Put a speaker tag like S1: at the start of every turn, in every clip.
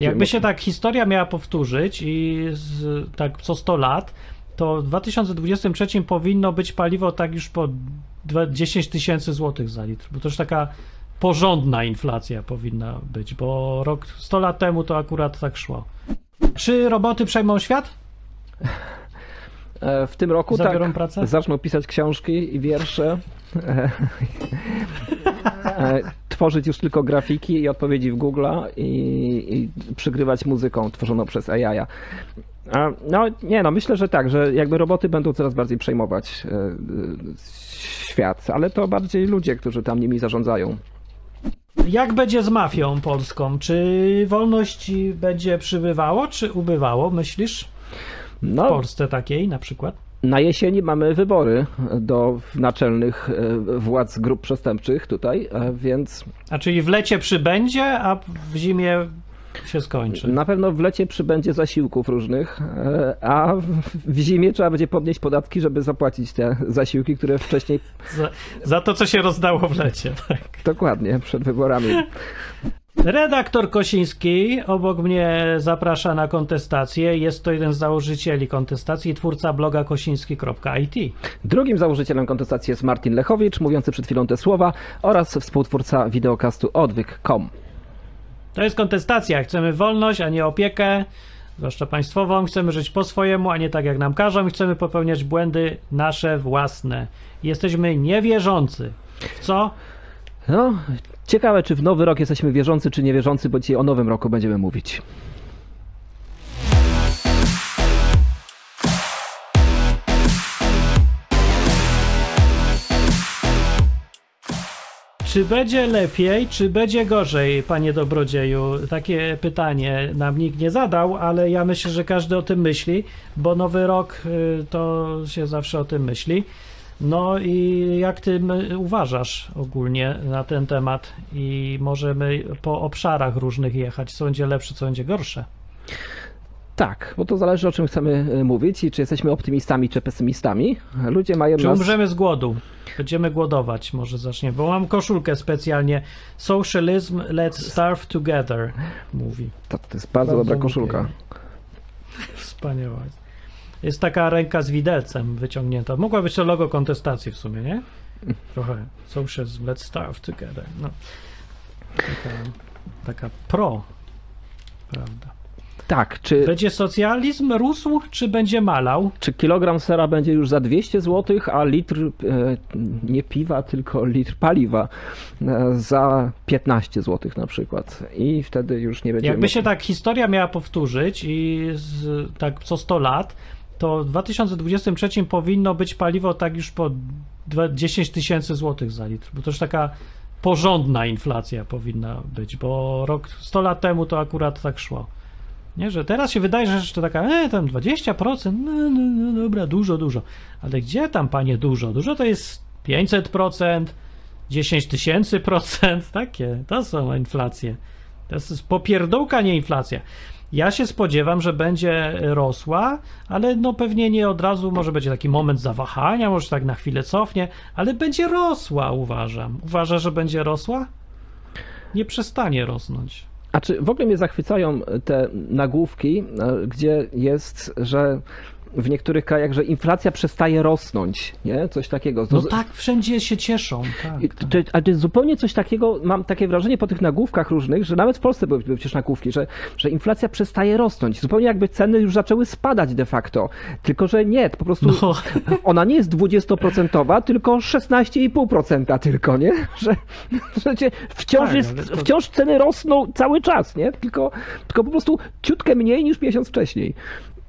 S1: Jakby się tak historia miała powtórzyć i z, tak co 100 lat, to w 2023 powinno być paliwo tak już po dwa- 10 tysięcy złotych za litr, bo to już taka porządna inflacja powinna być, bo rok 100 lat temu to akurat tak szło. Czy roboty przejmą świat?
S2: E, W tym roku
S1: Zabiorą
S2: tak,
S1: pracę?
S2: zaczną pisać książki i wiersze, tworzyć już tylko grafiki i odpowiedzi w Google'a i, i przygrywać muzyką tworzoną przez AI. A, No nie no, myślę, że tak, że jakby roboty będą coraz bardziej przejmować e, e, świat, ale to bardziej ludzie, którzy tam nimi zarządzają.
S1: Jak będzie z mafią polską? Czy wolności będzie przybywało, czy ubywało, myślisz? W
S2: No,
S1: Polsce takiej na przykład?
S2: Na jesieni mamy wybory do naczelnych e, władz grup przestępczych tutaj, e, więc
S1: A czyli w lecie przybędzie, a w zimie się skończy.
S2: na pewno w lecie przybędzie zasiłków różnych, e, a w- w zimie trzeba będzie podnieść podatki, żeby zapłacić te zasiłki, które wcześniej,
S1: Za, za to, co się rozdało w lecie. Tak.
S2: dokładnie, przed wyborami.
S1: Redaktor Kosiński obok mnie zaprasza na kontestację. Jest to jeden z założycieli kontestacji, twórca bloga kosiński.it.
S2: Drugim założycielem kontestacji jest Martin Lechowicz, mówiący przed chwilą te słowa, oraz współtwórca wideokastu odwyk.com.
S1: To jest kontestacja. Chcemy wolność, a nie opiekę, zwłaszcza państwową. Chcemy żyć po swojemu, a nie tak jak nam każą. I chcemy popełniać błędy nasze własne. Jesteśmy niewierzący. W co?
S2: No, ciekawe, czy w nowy rok jesteśmy wierzący, czy niewierzący, bo dzisiaj o nowym roku będziemy mówić.
S1: Czy będzie lepiej, czy będzie gorzej, panie dobrodzieju? Takie pytanie nam nikt nie zadał, ale ja myślę, że każdy o tym myśli, bo nowy rok y, to się zawsze o tym myśli. No i jak ty uważasz ogólnie na ten temat i możemy po obszarach różnych jechać, co będzie lepsze, co będzie gorsze?
S2: Tak, bo to zależy o czym chcemy e, mówić i czy jesteśmy optymistami, czy pesymistami. Ludzie mają
S1: Czy
S2: nas...
S1: umrzemy z głodu? Będziemy głodować, może zaczniemy, bo mam koszulkę specjalnie Socialism, let's starve together, mówi.
S2: To, to jest bardzo,
S1: Bardzo
S2: dobra koszulka.
S1: Wspaniała. Jest taka ręka z widelcem wyciągnięta. Mogła być to logo kontestacji w sumie, nie? Trochę. Socialism, let's starve together. No. Taka, taka pro. Prawda.
S2: Tak, czy,
S1: Będzie socjalizm rósł, czy będzie malał?
S2: czy kilogram sera będzie już za 200 zł, a litr e, nie piwa, tylko litr paliwa e, za 15 zł na przykład. I wtedy już nie będzie.
S1: Jakby się tak historia miała powtórzyć i z, tak co 100 lat, to w 2023 powinno być paliwo tak już po dwa- 10 tysięcy złotych za litr, bo to już taka porządna inflacja powinna być, bo rok 100 lat temu to akurat tak szło. Nie, że teraz się wydaje, że jeszcze taka, e, tam 20%, no, no, no dobra, dużo, dużo. Ale gdzie tam, panie, dużo? Dużo to jest 500%, 10 tysięcy procent, takie, to są inflacje. To jest popierdółka, nie inflacja. Ja się spodziewam, że będzie rosła, ale no pewnie nie od razu, może będzie taki moment zawahania, może tak na chwilę cofnie, ale będzie rosła, uważam. Uważa, że będzie rosła? Nie przestanie rosnąć.
S2: A czy w ogóle mnie zachwycają te nagłówki, e, gdzie jest, że w niektórych krajach, że inflacja przestaje rosnąć, nie? Coś takiego.
S1: No tak, wszędzie się cieszą. Tak, tak.
S2: Ale to jest zupełnie coś takiego, mam takie wrażenie po tych nagłówkach różnych, że nawet w Polsce były, przecież nagłówki, że, że inflacja przestaje rosnąć. Zupełnie jakby ceny już zaczęły spadać de facto. Tylko, że nie, po prostu
S1: No.
S2: ona nie jest 20%, tylko 16,5% tylko, nie? Że, że wciąż,
S1: Tak,
S2: jest, wciąż ceny rosną cały czas, nie? Tylko, tylko po prostu ciutkę mniej niż miesiąc wcześniej.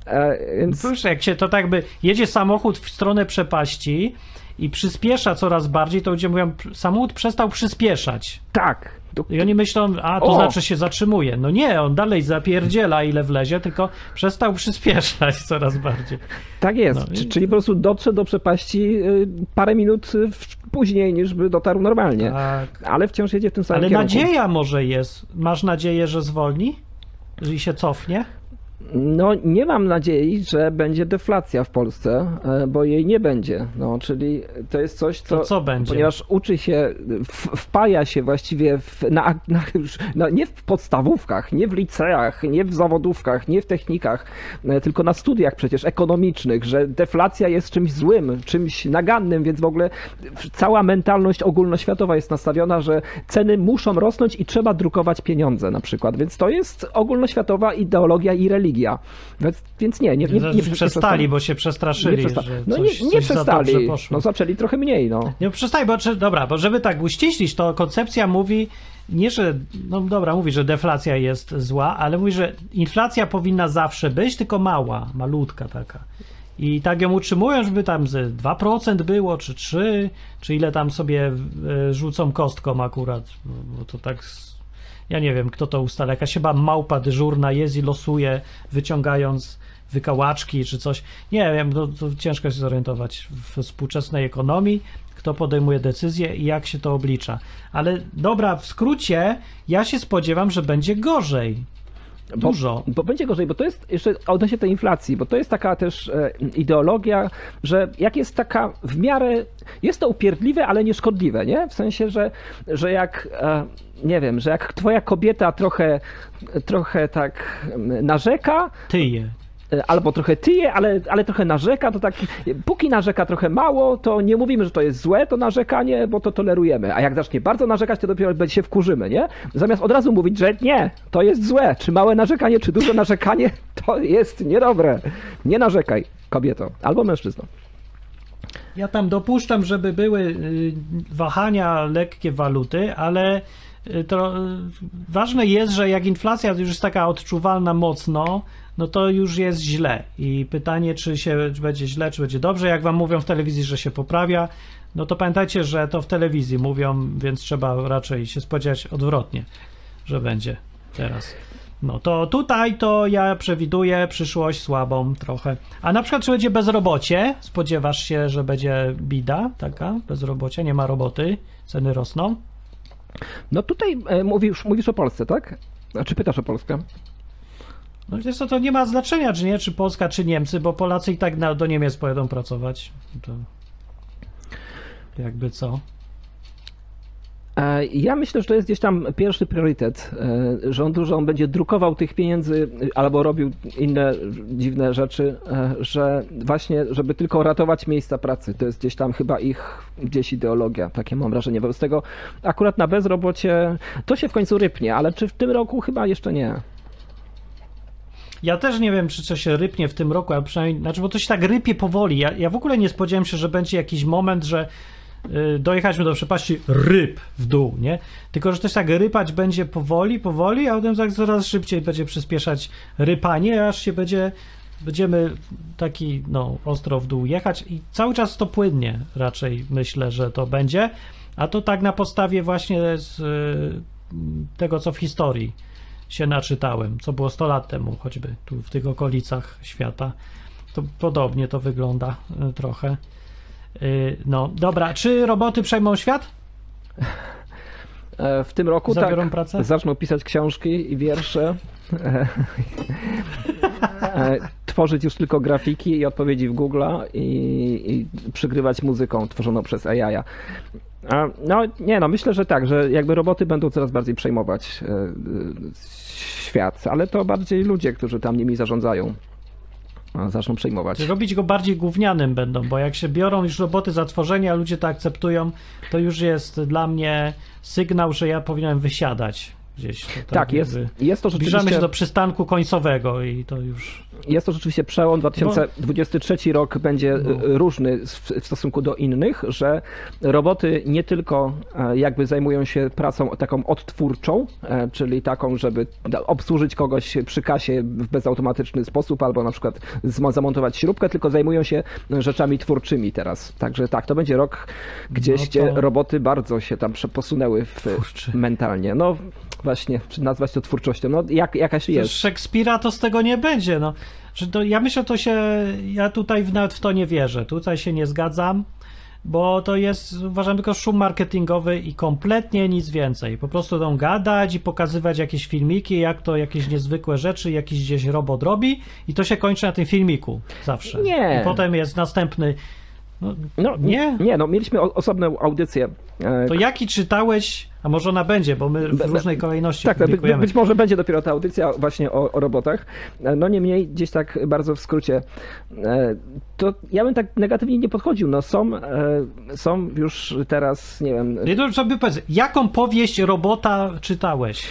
S2: E, więc...
S1: Jak się to tak by jedzie samochód w stronę przepaści i przyspiesza coraz bardziej, to ludzie mówią, samochód przestał przyspieszać.
S2: Tak. Do,
S1: I oni myślą, a to
S2: O!
S1: znaczy się zatrzymuje. No nie, on dalej zapierdziela ile wlezie, tylko przestał przyspieszać coraz bardziej.
S2: Tak jest,
S1: No i-
S2: Czy- czyli po prostu dotrze do przepaści y, parę minut y, później niż by dotarł normalnie.
S1: Tak.
S2: Ale wciąż jedzie w tym samym
S1: Ale
S2: kierunku.
S1: nadzieja może jest. Masz nadzieję, że zwolni? I się cofnie?
S2: No, nie mam nadziei, że będzie deflacja w Polsce, e, bo jej nie będzie. No, czyli to jest coś, co.
S1: To co będzie?
S2: Ponieważ uczy się, wpaja się właściwie w, na, na, na, nie w podstawówkach, nie w liceach, nie w zawodówkach, nie w technikach, e, tylko na studiach przecież ekonomicznych, że deflacja jest czymś złym, czymś nagannym, więc w ogóle cała mentalność ogólnoświatowa jest nastawiona, że ceny muszą rosnąć i trzeba drukować pieniądze na przykład. Więc to jest ogólnoświatowa ideologia i religia. Więc, więc nie, nie, nie, nie, nie
S1: przestali, bo się przestraszyli,
S2: nie przesta-
S1: że
S2: No
S1: coś,
S2: nie, nie
S1: za
S2: przestali,
S1: poszło.
S2: no zaczęli trochę mniej, no.
S1: Nie przestań, bo czy, dobra, bo żeby tak uściślić, to koncepcja mówi nie, że, no dobra, mówi, że deflacja jest zła, ale mówi, że inflacja powinna zawsze być, tylko mała, malutka taka. I tak ją utrzymują, żeby tam ze 2% było, czy 3, czy ile tam sobie e, rzucą kostką akurat, bo- to tak, ja nie wiem, kto to ustala, jakaś chyba małpa dyżurna jest i losuje, wyciągając wykałaczki czy coś. Nie wiem, to, to ciężko się zorientować w współczesnej ekonomii, kto podejmuje decyzje i jak się to oblicza. Ale dobra, w skrócie, ja się spodziewam, że będzie gorzej. Dużo.
S2: Bo, będzie gorzej, bo to jest jeszcze odnośnie tej inflacji, bo to jest taka też e, ideologia, że jak jest taka w miarę, jest to upierdliwe, ale nie szkodliwe, nie? W sensie, że, że jak, e, nie wiem, że jak twoja kobieta trochę, trochę tak mm, narzeka,
S1: Tyje.
S2: E, albo trochę tyje, ale, ale trochę narzeka, to tak, póki narzeka trochę mało, to nie mówimy, że to jest złe, to narzekanie, bo to tolerujemy. A jak zacznie bardzo narzekać, to dopiero się wkurzymy, nie? Zamiast od razu mówić, że nie, to jest złe, czy małe narzekanie, czy duże narzekanie, to jest niedobre. Nie narzekaj, kobieto, albo mężczyzno.
S1: Ja tam dopuszczam, żeby były y, wahania lekkie waluty, ale y, to y, ważne jest, że jak inflacja już jest taka odczuwalna mocno, no to już jest źle. I pytanie, czy się czy będzie źle, czy będzie dobrze. Jak wam mówią w telewizji, że się poprawia, no to pamiętajcie, że to w telewizji mówią, więc trzeba raczej się spodziewać odwrotnie, że będzie teraz. No to tutaj to ja przewiduję przyszłość słabą trochę. A na przykład, czy będzie bezrobocie? Spodziewasz się, że będzie bida taka, bezrobocie, nie ma roboty, ceny rosną?
S2: No tutaj e, mówisz, mówisz o Polsce, tak? Czy pytasz o Polskę?
S1: No wiesz co, to nie ma znaczenia, czy nie, czy Polska, czy Niemcy, bo Polacy i tak na, do Niemiec pojadą pracować. To jakby co?
S2: E, Ja myślę, że to jest gdzieś tam pierwszy priorytet e, rządu, że on będzie drukował tych pieniędzy albo robił inne dziwne rzeczy, e, że właśnie, żeby tylko ratować miejsca pracy. To jest gdzieś tam chyba ich gdzieś ideologia, takie mam wrażenie. Wobec tego akurat na bezrobocie to się w końcu rypnie, ale czy w tym roku chyba jeszcze nie.
S1: Ja też nie wiem, czy coś się rypnie w tym roku, ale przynajmniej, znaczy, bo to się tak rypie powoli. Ja, ja w ogóle nie spodziewałem się, że będzie jakiś moment, że y, dojechaliśmy do przepaści ryb w dół, nie? Tylko, że też tak rypać będzie powoli, powoli, a potem tak coraz szybciej będzie przyspieszać rypanie, aż się będzie, będziemy taki, no, ostro w dół jechać i cały czas to płynnie raczej myślę, że to będzie, a to tak na podstawie właśnie z y, tego, co w historii się naczytałem, co było 100 lat temu, choćby tu w tych okolicach świata. To podobnie to wygląda y, trochę. Y, No, dobra, czy roboty przejmą świat?
S2: E, W tym roku
S1: Zabiorą
S2: tak,
S1: pracę?
S2: zaczną pisać książki i wiersze, e, e, tworzyć już tylko grafiki i odpowiedzi w Google'a i, i przygrywać muzyką tworzoną przez AI. No nie, no myślę, że tak, że jakby roboty będą coraz bardziej przejmować e, e, świat, ale to bardziej ludzie, którzy tam nimi zarządzają, zaczną przejmować.
S1: Robić go bardziej gównianym będą, bo jak się biorą już roboty za tworzenie, a ludzie to akceptują, to już jest dla mnie sygnał, że ja powinienem wysiadać gdzieś. To
S2: Tak, jest,
S1: jakby
S2: jest to
S1: Zbliżamy
S2: rzeczywiście...
S1: się do przystanku końcowego i to już...
S2: Jest to rzeczywiście przełom. 2023 rok będzie
S1: No.
S2: e, różny w stosunku do innych, że roboty nie tylko e, jakby zajmują się pracą taką odtwórczą, e, czyli taką, żeby obsłużyć kogoś przy kasie w bezautomatyczny sposób, albo na przykład zamontować śrubkę, tylko zajmują się rzeczami twórczymi teraz. Także tak, to będzie rok gdzieś,
S1: No to-
S2: gdzie roboty bardzo się tam posunęły w, mentalnie. No właśnie, czy nazwać to twórczością? No jak, jakaś jest.
S1: Szekspira to z tego nie będzie, no. Że to, ja myślę, to się, ja tutaj nawet w to nie wierzę, tutaj się nie zgadzam, bo to jest, uważam, tylko szum marketingowy i kompletnie nic więcej. Po prostu będą gadać i pokazywać jakieś filmiki, jak to jakieś niezwykłe rzeczy, jakiś gdzieś robot robi i to się kończy na tym filmiku zawsze.
S2: Nie.
S1: I potem jest następny. No,
S2: No,
S1: nie?
S2: Nie, no mieliśmy osobną audycję. e,
S1: To jaki czytałeś, a może ona będzie, bo my w różnej kolejności
S2: Tak, by, być może będzie dopiero ta audycja właśnie o, o robotach. E, No niemniej, gdzieś tak bardzo w skrócie, e, to ja bym tak negatywnie nie podchodził. No są, są już teraz, nie wiem,
S1: Nie, to sobie powiedz, jaką powieść robota czytałeś?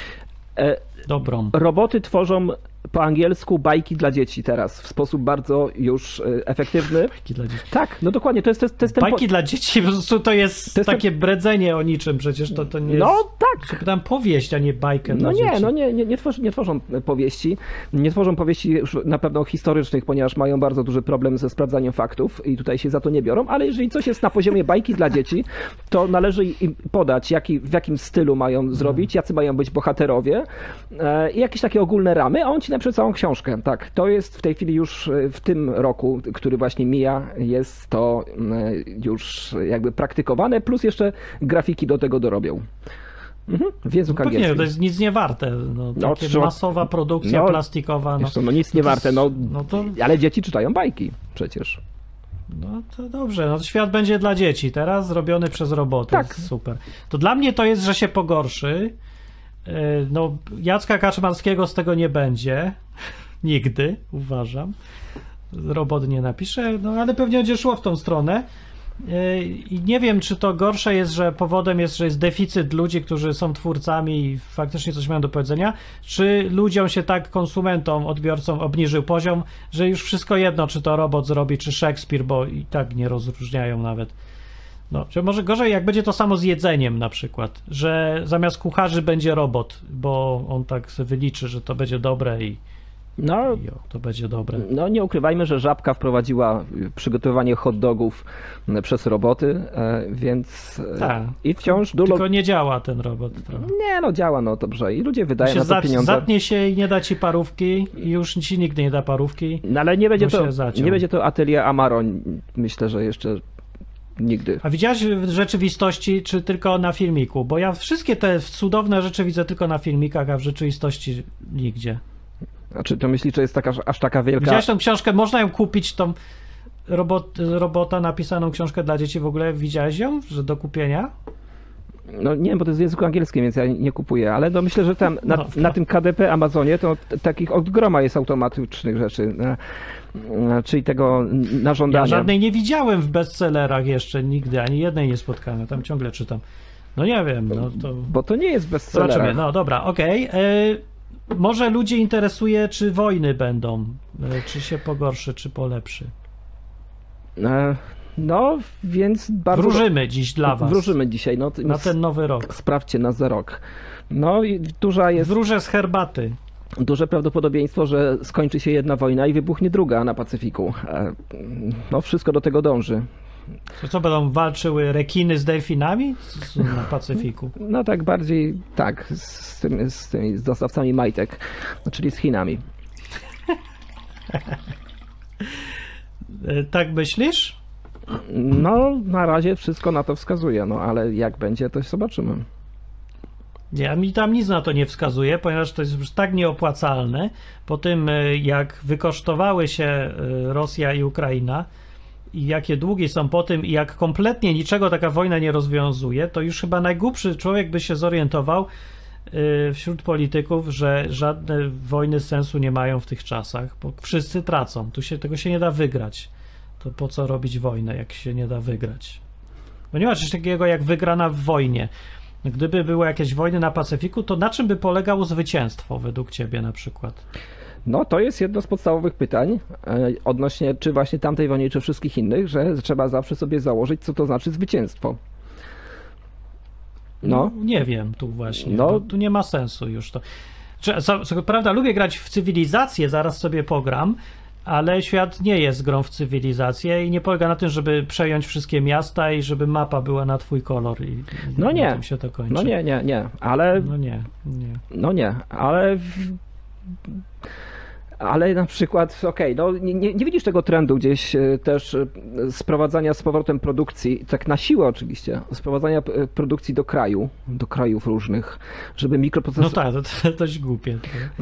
S1: Dobrą.
S2: roboty tworzą po angielsku bajki dla dzieci teraz w sposób bardzo już e, efektywny.
S1: Bajki dla dzieci.
S2: Tak, no dokładnie, to jest, to jest, to jest ten... po-
S1: Bajki dla dzieci, po prostu to jest,
S2: To jest
S1: takie bredzenie o niczym, przecież to, to nie
S2: No
S1: jest...
S2: tak,
S1: Się pytam powieść, a nie bajkę
S2: No
S1: dla
S2: nie,
S1: dzieci.
S2: no nie, nie, nie, tworzą, nie tworzą powieści. Nie tworzą powieści już na pewno historycznych, ponieważ mają bardzo duży problem ze sprawdzaniem faktów i tutaj się za to nie biorą, ale jeżeli coś jest na poziomie bajki dla dzieci, to należy im podać, jaki, w jakim stylu mają zrobić, jacy mają być bohaterowie e, i jakieś takie ogólne ramy, a on ci napisze całą książkę. Tak, to jest w tej chwili już e, w tym roku, który właśnie mija, jest to e, już jakby praktykowane, plus jeszcze grafiki do tego dorobią. Mhm, w języku
S1: Pewnie,
S2: angielskim.
S1: to jest nic nie warte. No,
S2: No, trzeba-
S1: masowa produkcja
S2: no,
S1: plastikowa. No,
S2: co, no nic nie warte, no,
S1: no to-
S2: ale dzieci czytają bajki przecież.
S1: No to dobrze, no to świat będzie dla dzieci teraz, zrobiony przez roboty.
S2: Tak.
S1: Super. To dla mnie to jest, że się pogorszy. Yy, No, Jacka Kaczmarskiego z tego nie będzie. Nigdy, uważam. Robot nie napisze, no ale pewnie będzie szło w tą stronę. Yy, I nie wiem, czy to gorsze jest, że powodem jest, że jest deficyt ludzi, którzy są twórcami i faktycznie coś mają do powiedzenia, czy ludziom się tak, konsumentom, odbiorcom obniżył poziom, że już wszystko jedno, czy to robot zrobi, czy Szekspir, bo i tak nie rozróżniają nawet. No, czy może gorzej, jak będzie to samo z jedzeniem na przykład, że zamiast kucharzy będzie robot, bo on tak sobie wyliczy, że to będzie dobre i,
S2: No,
S1: to będzie dobre.
S2: no nie ukrywajmy, że Żabka wprowadziła y, przygotowanie hot dogów y, przez roboty, e, więc e,
S1: Tak.
S2: i wciąż dużo...
S1: Tylko nie działa ten robot. trochę.
S2: Nie, no działa, no dobrze i ludzie wydają
S1: się
S2: na to pieniądze.
S1: zatnie się i nie da ci parówki i już ci nigdy nie da parówki.
S2: No ale nie będzie, to, nie będzie to atelier Amaron, myślę, że jeszcze nigdy.
S1: A widziałeś w rzeczywistości, czy tylko na filmiku? Bo ja wszystkie te cudowne rzeczy widzę tylko na filmikach, a w rzeczywistości nigdzie.
S2: Znaczy, to myślisz, że jest taka, aż taka wielka...
S1: Widziałeś tą książkę? Można ją kupić, tą robot, robota napisaną książkę dla dzieci w ogóle? Widziałeś ją, że do kupienia?
S2: No nie wiem, bo to jest w języku angielskim, więc ja nie kupuję, ale no myślę, że tam na,
S1: No.
S2: na tym KDP Amazonie to takich od groma jest automatycznych rzeczy, e, e, czyli tego na
S1: Ja
S2: żądanie.
S1: żadnej nie widziałem w bestsellerach jeszcze nigdy, ani jednej nie spotkałem, ja tam ciągle czytam. No nie wiem, no to...
S2: Bo to nie jest bestseller.
S1: Zobaczymy, no dobra, okej. E, Może ludzi interesuje, czy wojny będą, czy się pogorszy, czy polepszy.
S2: No, więc bardzo...
S1: Wróżymy dziś dla was.
S2: Wróżymy dzisiaj, no.
S1: Na ten nowy rok.
S2: Sprawdźcie nas za rok. No i duża jest,
S1: Wróżę z herbaty.
S2: duże prawdopodobieństwo, że skończy się jedna wojna i wybuchnie druga na Pacyfiku. E, No wszystko do tego dąży.
S1: To co, będą walczyły rekiny z delfinami Z- na Pacyfiku?
S2: No tak bardziej, tak, z, tym, z tymi z dostawcami majtek, czyli z Chinami.
S1: E, Tak myślisz?
S2: No, na razie wszystko na to wskazuje, no ale jak będzie, to zobaczymy.
S1: Ja mi tam nic na to nie wskazuje, ponieważ to jest już tak nieopłacalne. Po tym, e, jak wykosztowały się e, Rosja i Ukraina i jakie długi są po tym i jak kompletnie niczego taka wojna nie rozwiązuje, to już chyba najgłupszy człowiek by się zorientował e, wśród polityków, że żadne wojny sensu nie mają w tych czasach, bo wszyscy tracą. Tu się, tego się nie da wygrać. To po co robić wojnę, jak się nie da wygrać? Bo nie ma czegoś takiego jak wygrana w wojnie. Gdyby były jakieś wojny na Pacyfiku, to na czym by polegało zwycięstwo według ciebie na przykład?
S2: No, to jest jedno z podstawowych pytań e, odnośnie czy właśnie tamtej wojny, czy wszystkich innych, że trzeba zawsze sobie założyć, co to znaczy zwycięstwo. No,
S1: nie wiem tu właśnie.
S2: No.
S1: No. Tu nie ma sensu już to. Co, co prawda lubię grać w cywilizację, zaraz sobie pogram, ale świat nie jest grą w cywilizację i nie polega na tym, żeby przejąć wszystkie miasta i żeby mapa była na twój kolor i
S2: No nie.
S1: tym się to kończy.
S2: no nie, nie, nie, ale
S1: No nie, nie.
S2: No nie, ale Ale na przykład, okej, no nie, nie, nie widzisz tego trendu gdzieś e, też e, sprowadzania z powrotem produkcji, tak na siłę oczywiście, sprowadzania e, produkcji do kraju, do krajów różnych, żeby
S1: No
S2: mikroprocesory...
S1: tak, to, to dość głupie.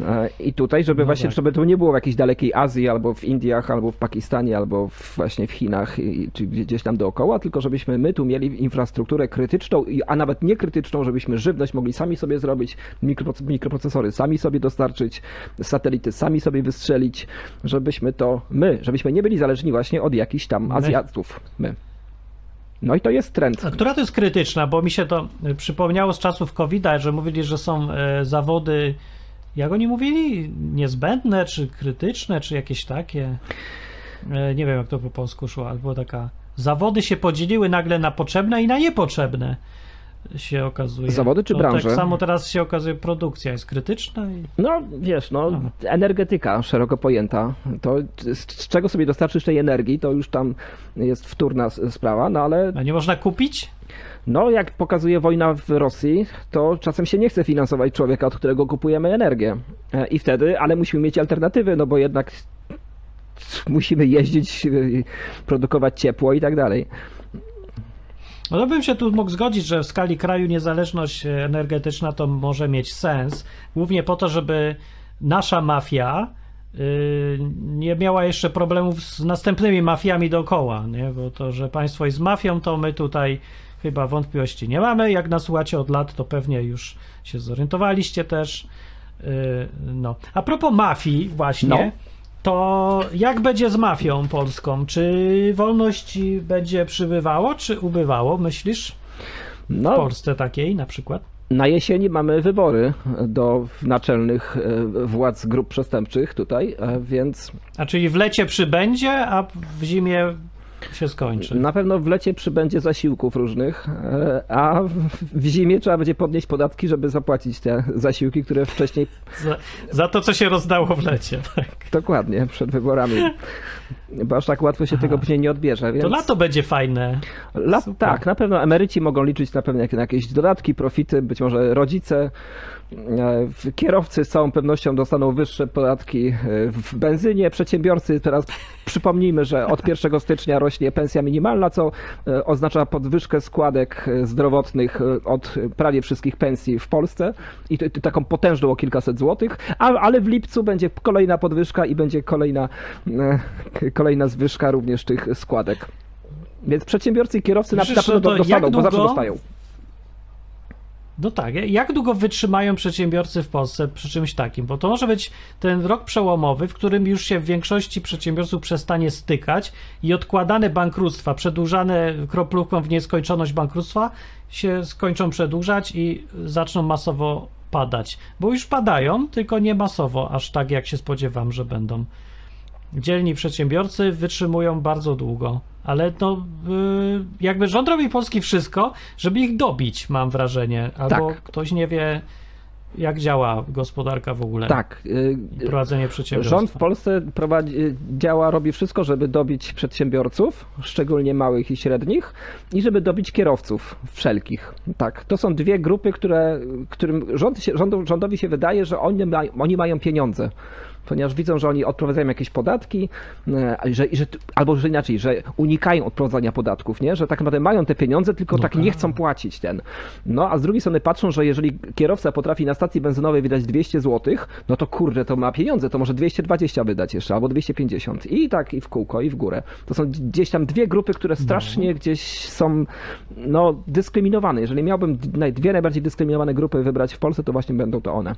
S2: E, I tutaj, żeby
S1: No
S2: właśnie,
S1: tak.
S2: żeby to nie było w jakiejś dalekiej Azji, albo w Indiach, albo w Pakistanie, albo właśnie w Chinach, czy gdzie- gdzieś tam dookoła, tylko żebyśmy my tu mieli infrastrukturę krytyczną, a nawet nie krytyczną, żebyśmy żywność mogli sami sobie zrobić, mikroproc- mikroprocesory sami sobie dostarczyć, satelity sami sobie wystrzelić, żebyśmy to my, żebyśmy nie byli zależni właśnie od jakichś tam. Azjatów. My. No i to jest trend.
S1: Która to jest krytyczna, bo mi się to y, przypomniało z czasów COVID-a, że mówili, że są e, zawody, jak oni mówili, niezbędne, czy krytyczne, czy jakieś takie. E, nie wiem, jak to po polsku szło, ale była taka. Zawody się podzieliły nagle na potrzebne i na niepotrzebne. Się okazuje.
S2: Zawody czy
S1: to
S2: branże?
S1: Tak samo teraz się okazuje, produkcja jest krytyczna i
S2: No wiesz, no
S1: Aha.
S2: energetyka szeroko pojęta, to z, z czego sobie dostarczysz tej energii, to już tam jest wtórna sprawa, no ale
S1: a nie można kupić?
S2: no jak pokazuje wojna w Rosji, to czasem się nie chce finansować człowieka, od którego kupujemy energię. E, I wtedy, ale musimy mieć alternatywy, no bo jednak musimy jeździć, y, produkować ciepło i tak dalej.
S1: No to bym się tu mógł zgodzić, że w skali kraju niezależność e, energetyczna to może mieć sens, głównie po to, żeby nasza mafia y, nie miała jeszcze problemów z następnymi mafiami dookoła, nie? bo to, że państwo jest mafią, to my tutaj chyba wątpliwości nie mamy. Jak nas słuchacie od lat, to pewnie już się zorientowaliście też. Y, No. A propos mafii właśnie,
S2: No.
S1: To jak będzie z mafią polską? Czy wolność będzie przybywało, czy ubywało, myślisz? W
S2: No,
S1: Polsce takiej na przykład?
S2: na jesieni mamy wybory do naczelnych e, władz grup przestępczych tutaj, e, więc
S1: A czyli w lecie przybędzie, a w zimie się skończy.
S2: Na pewno w lecie przybędzie zasiłków różnych, e, a w- w zimie trzeba będzie podnieść podatki, żeby zapłacić te zasiłki, które wcześniej,
S1: Za, za to, co się rozdało w lecie. Tak.
S2: dokładnie, przed wyborami. Bo aż tak łatwo się
S1: Aha.
S2: tego później nie odbierze. Więc
S1: To lato będzie fajne.
S2: Lat,
S1: Super.
S2: tak, na pewno emeryci mogą liczyć na pewno na jakieś dodatki, profity, być może rodzice. e, Kierowcy z całą pewnością dostaną wyższe podatki e, w benzynie. Przedsiębiorcy teraz przypomnijmy, że od 1 stycznia rośnie pensja minimalna, co e, oznacza podwyżkę składek zdrowotnych od prawie wszystkich pensji w Polsce i to, to taką potężną o kilkaset złotych, a, ale w lipcu będzie kolejna podwyżka i będzie kolejna, kolejna zwyżka również tych składek. Więc przedsiębiorcy i kierowcy na,
S1: Myślisz,
S2: na pewno
S1: to
S2: dostaną,
S1: jak
S2: bo zawsze
S1: długo-
S2: dostają.
S1: No tak, jak długo wytrzymają przedsiębiorcy w Polsce przy czymś takim? Bo to może być ten rok przełomowy, w którym już się w większości przedsiębiorców przestanie stykać i odkładane bankructwa, przedłużane kroplówką w nieskończoność bankructwa się skończą przedłużać i zaczną masowo padać. Bo już padają, tylko nie masowo, aż tak jak się spodziewam, że będą. Dzielni przedsiębiorcy wytrzymują bardzo długo, ale no jakby rząd robi Polski wszystko, żeby ich dobić, mam wrażenie. Albo
S2: Tak.
S1: ktoś nie wie, jak działa gospodarka w ogóle.
S2: Tak. y,
S1: I prowadzenie przedsiębiorstwa.
S2: Rząd w Polsce prowadzi, działa, robi wszystko, żeby dobić przedsiębiorców, szczególnie małych i średnich, i żeby dobić kierowców wszelkich. Tak, to są dwie grupy, które, którym rząd się, rządu, rządowi się wydaje, że oni, maj, oni mają pieniądze. Ponieważ widzą, że oni odprowadzają jakieś podatki, e, że, że, albo że inaczej, że unikają odprowadzania podatków, nie? że tak naprawdę mają te pieniądze, tylko
S1: No
S2: tak
S1: tak.
S2: nie chcą płacić ten. No a z drugiej strony patrzą, że jeżeli kierowca potrafi na stacji benzynowej wydać 200 zł, no to kurde, to ma pieniądze, to może 220 wydać jeszcze, albo 250. I tak i w kółko, i w górę. To są gdzieś tam dwie grupy, które strasznie gdzieś są no, dyskryminowane. Jeżeli miałbym dwie najbardziej dyskryminowane grupy wybrać w Polsce, to właśnie będą to one.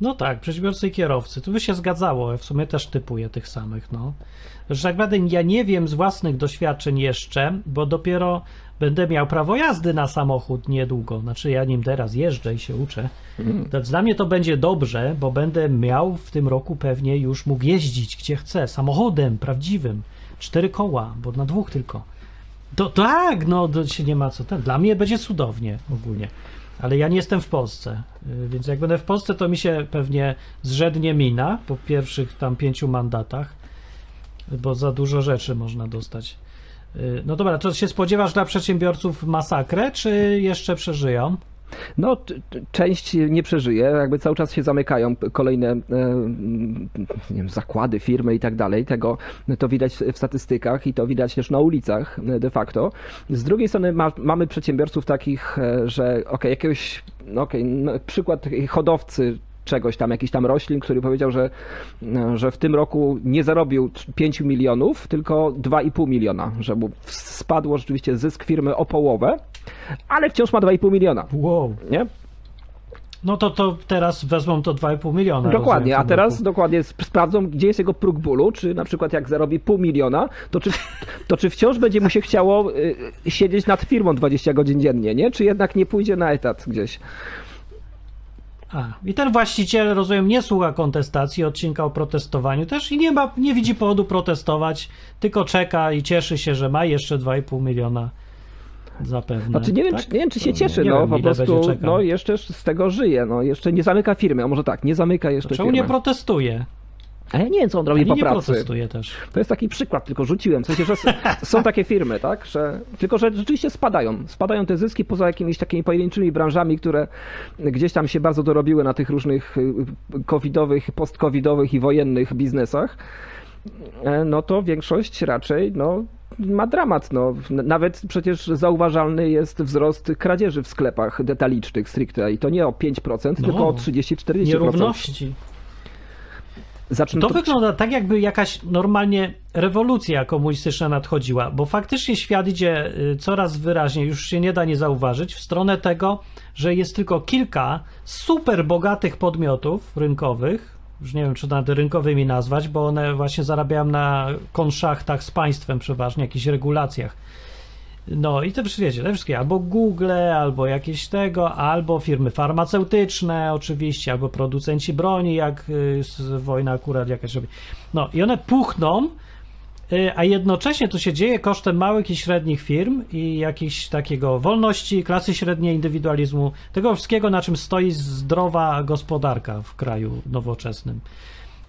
S1: No tak, przedsiębiorcy i kierowcy. Tu by się zgadzało, w sumie też typuję tych samych, no. Że tak naprawdę ja nie wiem z własnych doświadczeń jeszcze, bo dopiero będę miał prawo jazdy na samochód niedługo. Znaczy ja nim teraz jeżdżę i się uczę. Więc dla mnie to będzie dobrze, bo będę miał w tym roku pewnie już mógł jeździć gdzie chcę, samochodem prawdziwym. Cztery koła, bo na dwóch tylko. To tak, no to się nie ma co ten. Dla mnie będzie cudownie ogólnie. Ale ja nie jestem w Polsce, y, więc jak będę w Polsce, to mi się pewnie zrzednie mina po pierwszych tam pięciu mandatach, bo za dużo rzeczy można dostać. Y, No dobra, to się spodziewasz dla przedsiębiorców masakrę, czy jeszcze przeżyją?
S2: No, część nie przeżyje, jakby cały czas się zamykają kolejne e, nie wiem, zakłady, firmy i tak dalej. Tego to widać w statystykach i to widać też na ulicach e, de facto. Z drugiej strony ma, mamy przedsiębiorców takich, e, że ok, jakiegoś, no okej, no, przykład hodowcy czegoś tam, jakiś tam roślin, który powiedział, że, e, że w tym roku nie zarobił 5 milionów, tylko 2,5 miliona, że mu spadło rzeczywiście zysk firmy o połowę, ale wciąż ma 2,5 miliona,
S1: Wow.
S2: nie?
S1: No to, to teraz wezmą to 2,5 miliona.
S2: Dokładnie,
S1: rozumiem,
S2: a teraz
S1: roku.
S2: dokładnie sp- sprawdzą, gdzie jest jego próg bólu, czy na przykład jak zarobi pół miliona, to czy, to czy wciąż będzie mu się chciało y, siedzieć nad firmą 20 godzin dziennie, nie? Czy jednak nie pójdzie na etat gdzieś?
S1: A, I ten właściciel, rozumiem, nie słucha kontestacji, odcinka o protestowaniu też i nie ma, nie widzi powodu protestować, tylko czeka i cieszy się, że ma jeszcze 2,5 miliona zapewne.
S2: Znaczy nie wiem,
S1: tak?
S2: czy, nie wiem, czy się cieszy,
S1: nie
S2: no
S1: wiem,
S2: po prostu no, jeszcze z tego żyje, no jeszcze nie zamyka firmy, a może tak, nie zamyka jeszcze
S1: Czemu
S2: firmy.
S1: nie protestuje?
S2: A ja nie wiem, co on robi
S1: Ani
S2: po
S1: nie
S2: pracy.
S1: też.
S2: To jest taki przykład, tylko rzuciłem. W sensie, że są takie firmy, tak? Że, tylko, że rzeczywiście spadają. Spadają te zyski poza jakimiś takimi pojedynczymi branżami, które gdzieś tam się bardzo dorobiły na tych różnych y, covidowych, post-covidowych i wojennych biznesach. E, No to większość raczej, no, ma dramat. No. Nawet przecież zauważalny jest wzrost kradzieży w sklepach detalicznych stricte i to nie o 5%,
S1: No.
S2: tylko o 30-40%.
S1: Nierówności.
S2: Zacznę
S1: To wygląda tak, jakby jakaś normalnie rewolucja komunistyczna nadchodziła, bo faktycznie świat idzie y, coraz wyraźniej, już się nie da nie zauważyć, w stronę tego, że jest tylko kilka super bogatych podmiotów rynkowych, już nie wiem, czy nawet rynkowymi nazwać, bo one właśnie zarabiają na konszachtach z państwem przeważnie, jakichś regulacjach. No i te wszystkie, wiecie, te wszystkie, albo Google, albo jakieś tego, albo firmy farmaceutyczne oczywiście, albo producenci broni, jak y, wojna akurat jakaś robi. No i one puchną, y, a jednocześnie to się dzieje kosztem małych i średnich firm i jakiejś takiego wolności, klasy średniej, indywidualizmu, tego wszystkiego, na czym stoi zdrowa gospodarka w kraju nowoczesnym.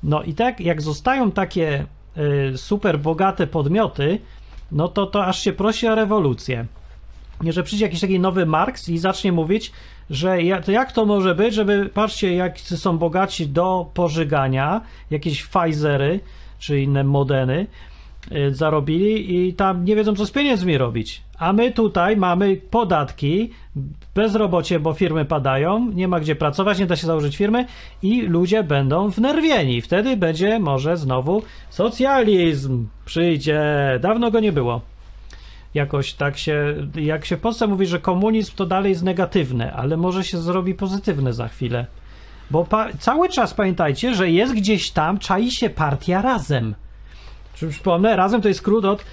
S1: No i tak, jak zostają takie y, super bogate podmioty, no to to aż się prosi o rewolucję. Nie, że przyjdzie jakiś taki nowy Marks i zacznie mówić, że jak to może być, żeby, patrzcie, jak są bogaci do pożygania, jakieś Pfizery czy inne Modeny y, zarobili i tam nie wiedzą, co z pieniędzmi robić. A my tutaj mamy podatki, bezrobocie, bo firmy padają, nie ma gdzie pracować, nie da się założyć firmy i ludzie będą wnerwieni. Wtedy będzie może znowu socjalizm przyjdzie. Dawno go nie było. Jakoś tak się, jak się w Polsce mówi, że komunizm to dalej jest negatywne, ale może się zrobi pozytywne za chwilę. Bo cały czas pamiętajcie, że jest gdzieś tam, czai się partia razem. Przypomnę, razem to jest skrót od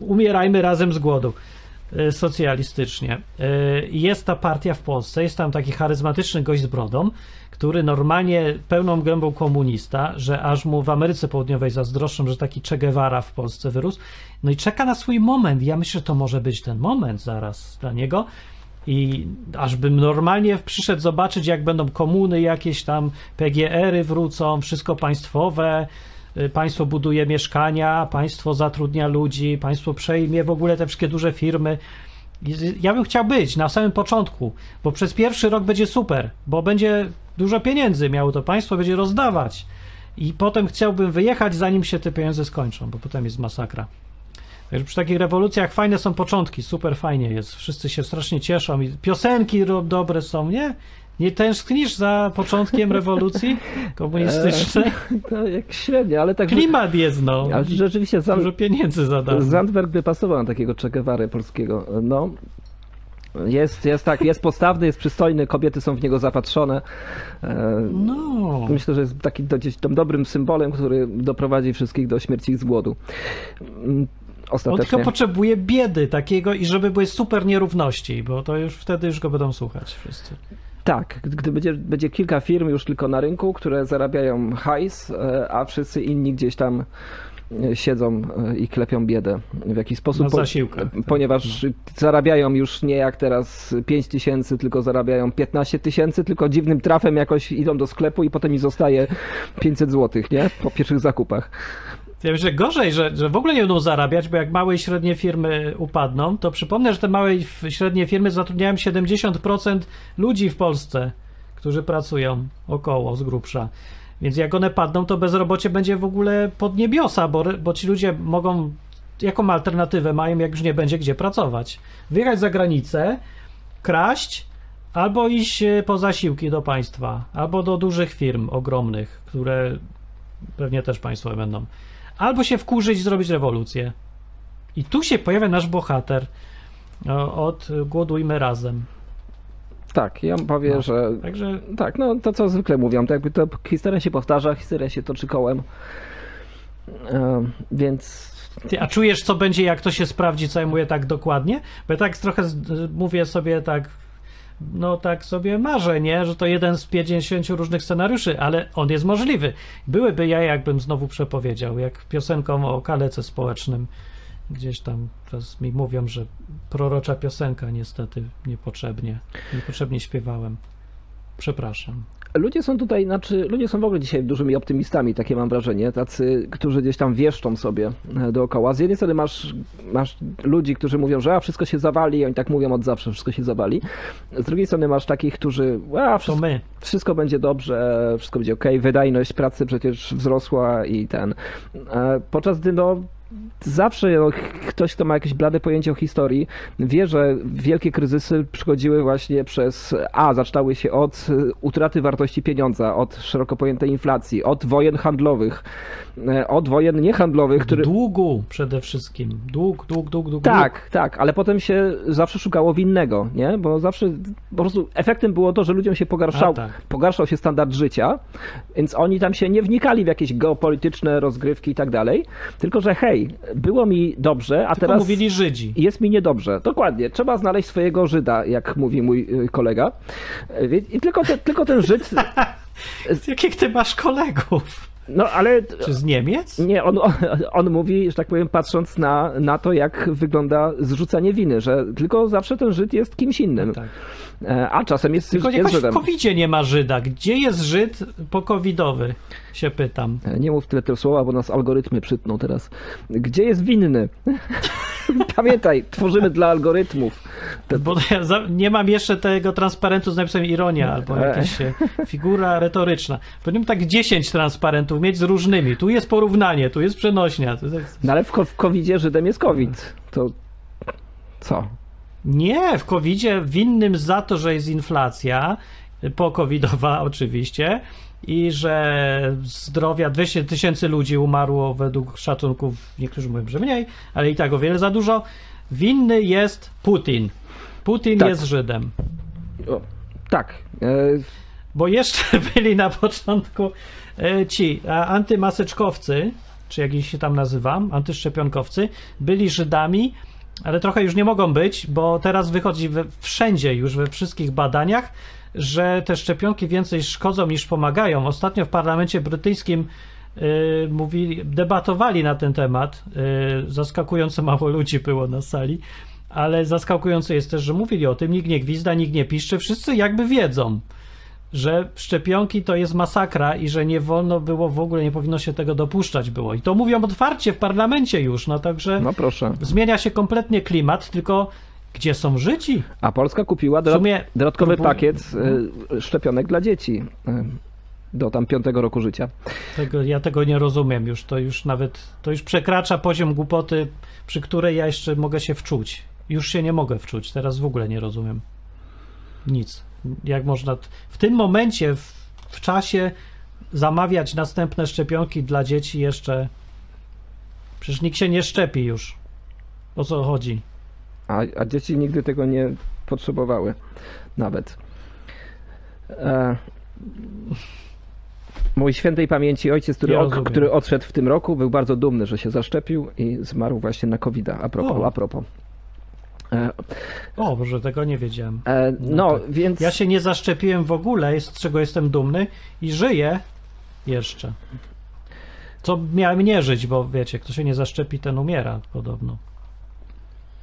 S1: umierajmy razem z głodu socjalistycznie. Y, Jest ta partia w Polsce, jest tam taki charyzmatyczny gość z brodą, który normalnie pełną gębą komunista, że aż mu w Ameryce Południowej zazdroszczą, że taki Che Guevara w Polsce wyrósł. No i czeka na swój moment. Ja myślę, że to może być ten moment zaraz dla niego. I aż bym normalnie przyszedł zobaczyć, jak będą komuny jakieś tam, PGR-y wrócą, wszystko państwowe, y, państwo buduje mieszkania, państwo zatrudnia ludzi, państwo przejmie w ogóle te wszystkie duże firmy. Ja bym chciał być na samym początku, bo przez pierwszy rok będzie super, bo będzie dużo pieniędzy miało to państwo, będzie rozdawać. I potem chciałbym wyjechać, zanim się te pieniądze skończą, bo potem jest masakra. Także przy takich rewolucjach fajne są początki, super fajnie jest. Wszyscy się strasznie cieszą i piosenki dobre są, nie? Nie tęsknisz za początkiem rewolucji komunistycznej?
S2: To jak średnio, ale tak.
S1: Klimat jest, no.
S2: Ale rzeczywiście Zand-
S1: Dużo pieniędzy zadał.
S2: Zandberg by pasował na takiego Che Guevary polskiego. No. Jest, jest tak, jest postawny, jest przystojny, kobiety są w niego zapatrzone. E,
S1: No.
S2: Myślę, że jest takim do- tam dobrym symbolem, który doprowadzi wszystkich do śmierci z głodu. Mm,
S1: On
S2: Ostatecznie.
S1: tylko potrzebuje biedy takiego i żeby były super nierówności, bo to już wtedy już go będą słuchać wszyscy.
S2: Tak, gdy będzie, będzie kilka firm już tylko na rynku, które zarabiają hajs, e, a wszyscy inni gdzieś tam e, siedzą e, i klepią biedę w jakiś sposób.
S1: Na
S2: po-
S1: zasiłkach, tak.
S2: Ponieważ zarabiają już nie jak teraz 5 tysięcy, tylko zarabiają 15 tysięcy, tylko dziwnym trafem jakoś idą do sklepu i potem mi zostaje 500 złotych, nie? Po pierwszych zakupach.
S1: Ja myślę gorzej, że, że w ogóle nie będą zarabiać, bo jak małe i średnie firmy upadną, to przypomnę, że te małe i średnie firmy zatrudniają 70% ludzi w Polsce, którzy pracują około z grubsza. Więc jak one padną, to bezrobocie będzie w ogóle pod niebiosa, bo, bo ci ludzie mogą, jaką alternatywę mają, jak już nie będzie gdzie pracować? Wyjechać za granicę, kraść, albo iść e, po zasiłki do państwa, albo do dużych firm ogromnych, które pewnie też państwowe będą. Albo się wkurzyć i zrobić rewolucję. I tu się pojawia nasz bohater od Głodujmy Razem.
S2: Tak, ja powiem,
S1: No.
S2: że
S1: Także
S2: tak, no to co zwykle mówią, to jakby to historia się powtarza, historia się toczy kołem. E, więc
S1: Ty, a czujesz, co będzie, jak to się sprawdzi, co ja mówię tak dokładnie? Bo ja tak trochę mówię sobie tak, no tak sobie marzę, nie? Że to jeden z 50 różnych scenariuszy, ale on jest możliwy. Byłyby ja, jakbym znowu przepowiedział, jak piosenką o kalece społecznym. Gdzieś tam teraz mi mówią, że prorocza piosenka niestety niepotrzebnie, niepotrzebnie śpiewałem. Przepraszam.
S2: Ludzie są tutaj, znaczy ludzie są w ogóle dzisiaj dużymi optymistami, takie mam wrażenie, tacy, którzy gdzieś tam wieszczą sobie e, dookoła. Z jednej strony masz, masz ludzi, którzy mówią, że a, wszystko się zawali, oni tak mówią od zawsze, wszystko się zawali. Z drugiej strony masz takich, którzy, a, wszystko,
S1: my.
S2: wszystko będzie dobrze, wszystko będzie ok, wydajność pracy przecież wzrosła i ten. E, Podczas gdy no, zawsze no, ktoś, kto ma jakieś blade pojęcie o historii, wie, że wielkie kryzysy przychodziły właśnie przez A, zaczynały się od e, utraty wartości pieniądza, od szeroko pojętej inflacji, od wojen handlowych, e, od wojen niehandlowych, które...
S1: Długu przede wszystkim. Dług, dług, dług, dług.
S2: Tak, tak, ale potem się zawsze szukało winnego, nie? Bo zawsze po prostu efektem było to, że ludziom się pogarszał,
S1: A, tak.
S2: pogarszał się standard życia, więc oni tam się nie wnikali w jakieś geopolityczne rozgrywki i tak dalej, tylko że hej, było mi dobrze, a
S1: Tylko
S2: teraz
S1: mówili Żydzi.
S2: jest mi niedobrze. Dokładnie, trzeba znaleźć swojego Żyda, jak mówi mój y, kolega. Y, I tylko, te, tylko ten Żyd,
S1: Jakich ty masz kolegów?
S2: no ale
S1: Czy z Niemiec?
S2: Nie, on, on, mówi, że tak powiem, patrząc na, na to, jak wygląda zrzucanie winy, że tylko zawsze ten Żyd jest kimś innym,
S1: Tak.
S2: E, a czasem jest,
S1: Tylko
S2: jest
S1: jakoś w
S2: Żydem.
S1: covid nie ma Żyda. Gdzie jest Żyd po-covidowy? Się pytam.
S2: E, Nie mów tyle tego słowa, bo nas algorytmy przytną teraz. Gdzie jest winny? Pamiętaj, tworzymy dla algorytmów. Te-
S1: Bo ja za, nie mam jeszcze tego transparentu z napisem ironia albo
S2: E.
S1: jakaś e, figura retoryczna. Powinienem tak 10 transparentów mieć z różnymi. Tu jest porównanie, tu jest przenośnia. Tu jest...
S2: No ale w, w COVID-zie Żydem jest COVID. To co?
S1: Nie, w covid winnym za to, że jest inflacja, po-covidowa oczywiście, i że zdrowia 200 tysięcy ludzi umarło według szacunków, niektórzy mówią, że mniej, ale i tak o wiele za dużo. Winny jest Putin. Putin
S2: Tak.
S1: jest Żydem.
S2: O, tak. E,
S1: Bo jeszcze byli na początku e, ci antymaseczkowcy, czy jak ich się tam nazywam, antyszczepionkowcy, byli Żydami, ale trochę już nie mogą być, bo teraz wychodzi we, wszędzie już we wszystkich badaniach, że te szczepionki więcej szkodzą niż pomagają. Ostatnio w parlamencie brytyjskim y, mówili, debatowali na ten temat. Y, zaskakująco mało ludzi było na sali, ale zaskakujące jest też, że mówili o tym. Nikt nie gwizda, nikt nie piszczy, wszyscy jakby wiedzą że szczepionki to jest masakra i że nie wolno było w ogóle, nie powinno się tego dopuszczać było. I to mówią otwarcie w parlamencie już, no także
S2: no proszę.
S1: zmienia się kompletnie klimat, tylko gdzie są Żydzi?
S2: A Polska kupiła
S1: sumie
S2: dodatkowy
S1: próbuję-
S2: pakiet e, szczepionek dla dzieci e, do tam piątego roku życia.
S1: Tego, ja tego nie rozumiem już, to już nawet, to już przekracza poziom głupoty, przy której ja jeszcze mogę się wczuć. Już się nie mogę wczuć, teraz w ogóle nie rozumiem. Nic. Jak można w tym momencie, w, w czasie zamawiać następne szczepionki dla dzieci jeszcze... Przecież nikt się nie szczepi już. O co chodzi?
S2: A, a dzieci nigdy tego nie potrzebowały. Nawet. E, mój świętej pamięci ojciec, który,
S1: Ja
S2: który odszedł w tym roku, był bardzo dumny, że się zaszczepił i zmarł właśnie na covid A propos.
S1: O.
S2: A propos. E,
S1: O, Boże, tego nie wiedziałem.
S2: e, no,
S1: tak.
S2: więc.
S1: Ja się nie zaszczepiłem w ogóle, z czego jestem dumny i żyję jeszcze. Co miałem nie żyć, bo wiecie, kto się nie zaszczepi, ten umiera podobno.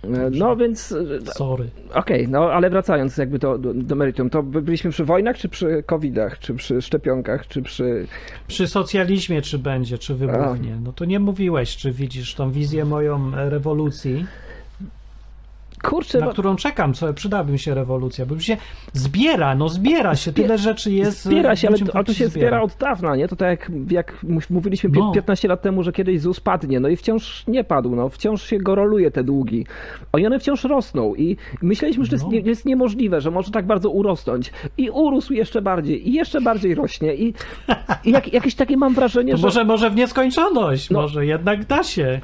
S2: E, No więc,
S1: Sorry.
S2: okej, no ale wracając jakby do, do, do meritum, to by- byliśmy przy wojnach, czy przy covidach, czy przy szczepionkach, czy przy...
S1: Przy socjalizmie czy będzie, czy wybuchnie. No to nie mówiłeś, czy widzisz tą wizję moją rewolucji,
S2: Kurczę,
S1: na
S2: no,
S1: którą czekam, co przydałaby mi się rewolucja, bo się zbiera, no zbiera się, tyle rzeczy jest.
S2: Zbiera się, ale,
S1: ludziom
S2: to- ale to się
S1: zbiera.
S2: zbiera od dawna, nie? To tak jak, jak mów- mówiliśmy
S1: No.
S2: 15 lat temu, że kiedyś ZUS padnie, no i wciąż nie padł, no wciąż się goroluje te długi. I one wciąż rosną i myśleliśmy, że to jest,
S1: No.
S2: nie, jest niemożliwe, że może tak bardzo urosnąć. I urósł jeszcze bardziej, i jeszcze bardziej rośnie i, i jak, jakieś takie mam wrażenie,
S1: To
S2: że...
S1: może, może w nieskończoność,
S2: No.
S1: może jednak da się.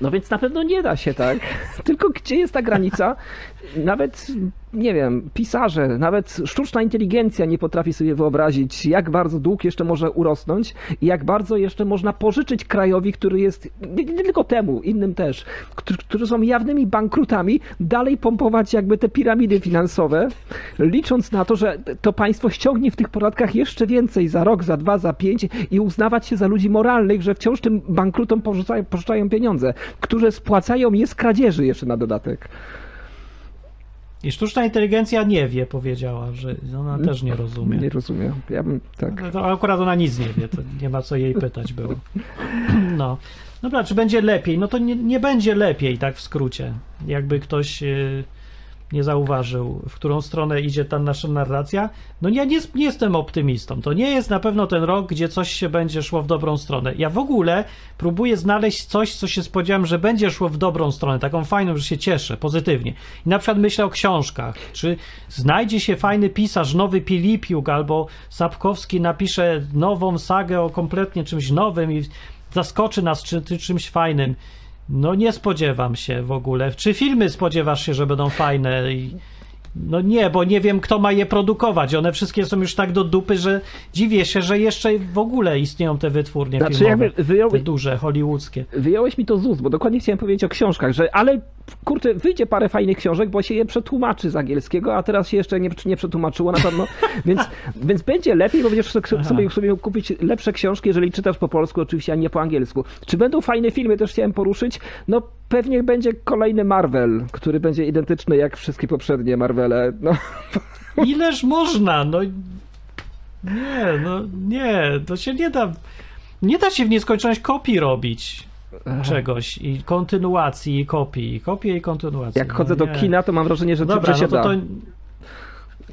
S2: No więc na pewno nie da się tak. Tylko gdzie jest ta granica? Nawet, nie wiem, pisarze, nawet sztuczna inteligencja nie potrafi sobie wyobrazić, jak bardzo dług jeszcze może urosnąć i jak bardzo jeszcze można pożyczyć krajowi, który jest, nie, nie tylko temu, innym też, którzy, którzy są jawnymi bankrutami, dalej pompować jakby te piramidy finansowe, licząc na to, że to państwo ściągnie w tych podatkach jeszcze więcej za rok, za dwa, za pięć i uznawać się za ludzi moralnych, że wciąż tym bankrutom pożyczają, pieniądze, które spłacają je z kradzieży jeszcze na dodatek.
S1: I sztuczna inteligencja nie wie, powiedziała, że ona też nie rozumie.
S2: Nie rozumiem. Ja bym tak.
S1: No To akurat ona nic nie wie, to nie ma co jej pytać było. No. Dobra, czy będzie lepiej? No to nie, nie będzie lepiej, tak w skrócie. Jakby ktoś yy, nie zauważył, w którą stronę idzie ta nasza narracja. No ja nie, nie jestem optymistą. To nie jest na pewno ten rok, gdzie coś się będzie szło w dobrą stronę. Ja w ogóle próbuję znaleźć coś, co się spodziewam, że będzie szło w dobrą stronę, taką fajną, że się cieszę, pozytywnie. I na przykład myślę o książkach. Czy znajdzie się fajny pisarz, nowy Pilipiuk, albo Sapkowski napisze nową sagę o kompletnie czymś nowym i zaskoczy nas czy, czy czymś fajnym. No nie spodziewam się w ogóle. Czy filmy spodziewasz się, że będą fajne? I... No nie, bo nie wiem, kto ma je produkować. One wszystkie są już tak do dupy, że dziwię się, że jeszcze w ogóle istnieją te wytwórnie
S2: Znaczy,
S1: filmowe.
S2: jakby wyjął-
S1: Te duże, hollywoodzkie.
S2: Wyjąłeś mi to z ust, bo dokładnie chciałem powiedzieć o książkach, że ale kurczę, wyjdzie parę fajnych książek, bo się je przetłumaczy z angielskiego, a teraz się jeszcze nie, nie przetłumaczyło na pewno, więc, więc będzie lepiej, bo będziesz sobie, sobie, kupić lepsze książki, jeżeli czytasz po polsku oczywiście, a nie po angielsku. Czy będą fajne filmy, też chciałem poruszyć? No pewnie będzie kolejny Marvel, który będzie identyczny jak wszystkie poprzednie Marvele. No,
S1: Ileż można? No nie, no nie, to się nie da. Nie da się w nieskończoność kopii robić czegoś i kontynuacji i kopii, kopie i kontynuacji.
S2: jak
S1: no
S2: chodzę do kina, to mam wrażenie, że,
S1: Dobra,
S2: że się
S1: no to,
S2: da.
S1: to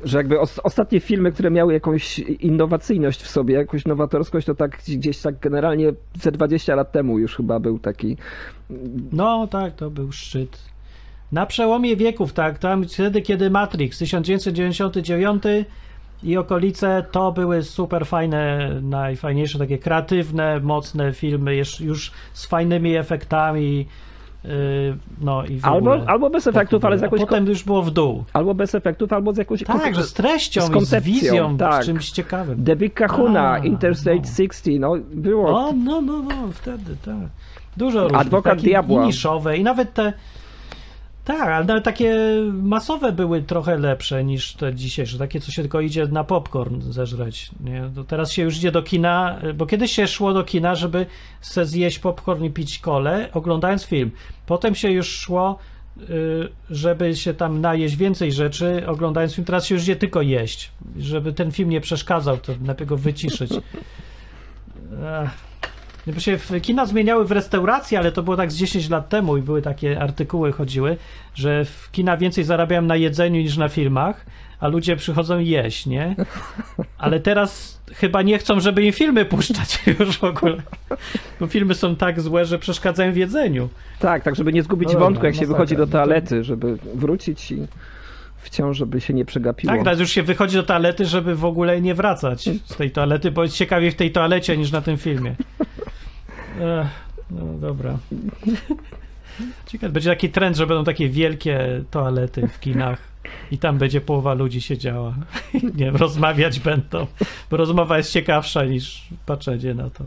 S2: że jakby os- ostatnie filmy, które miały jakąś innowacyjność w sobie, jakąś nowatorskość, to tak gdzieś tak generalnie ze 20 lat temu już chyba był taki.
S1: No tak, to był szczyt. Na przełomie wieków, tak, tam wtedy, kiedy Matrix 1999 i okolice, to były super fajne, najfajniejsze, takie kreatywne, mocne filmy, już, już z fajnymi efektami. Yy, no i
S2: Albo,
S1: ogóle.
S2: albo bez efektów, ale z jakąś.
S1: potem już było w dół.
S2: Albo bez efektów, albo z jakąś.
S1: Tak, że z treścią,
S2: z
S1: i z
S2: koncepcją,
S1: wizją,
S2: tak.
S1: z czymś ciekawym.
S2: The Big Kahuna,
S1: A,
S2: Interstate
S1: no.
S2: 60, no było.
S1: O, no, no, no, wtedy, tak. Dużo różnych.
S2: Adwokat diabła.
S1: I niszowe i nawet te. Tak, ale takie masowe były trochę lepsze niż te dzisiejsze. Takie, co się tylko idzie na popcorn zeżreć. Nie? To teraz się już idzie do kina, bo kiedyś się szło do kina, żeby se zjeść popcorn i pić kole, oglądając film. Potem się już szło, y, żeby się tam najeść więcej rzeczy, oglądając film. Teraz się już idzie tylko jeść. Żeby ten film nie przeszkadzał, to lepiej go wyciszyć. Ech. Jakby się w- kina zmieniały w restauracje, ale to było tak z 10 lat temu i były takie artykuły chodziły, że w kina więcej zarabiają na jedzeniu niż na filmach, a ludzie przychodzą jeść, nie? Ale teraz chyba nie chcą, żeby im filmy puszczać już w ogóle. Bo filmy są tak złe, że przeszkadzają w jedzeniu.
S2: Tak, tak, żeby nie zgubić
S1: No
S2: wątku, jak się
S1: masakra.
S2: wychodzi do
S1: No to-
S2: toalety, żeby wrócić i wciąż, żeby się nie przegapiło.
S1: Tak, teraz już się wychodzi do toalety, żeby w ogóle nie wracać z tej toalety, bo jest ciekawiej w tej toalecie niż na tym filmie. No dobra. Ciekawe, będzie taki trend, że będą takie wielkie toalety w kinach i tam będzie połowa ludzi siedziała. Nie rozmawiać będą, bo rozmowa jest ciekawsza niż patrzenie na to.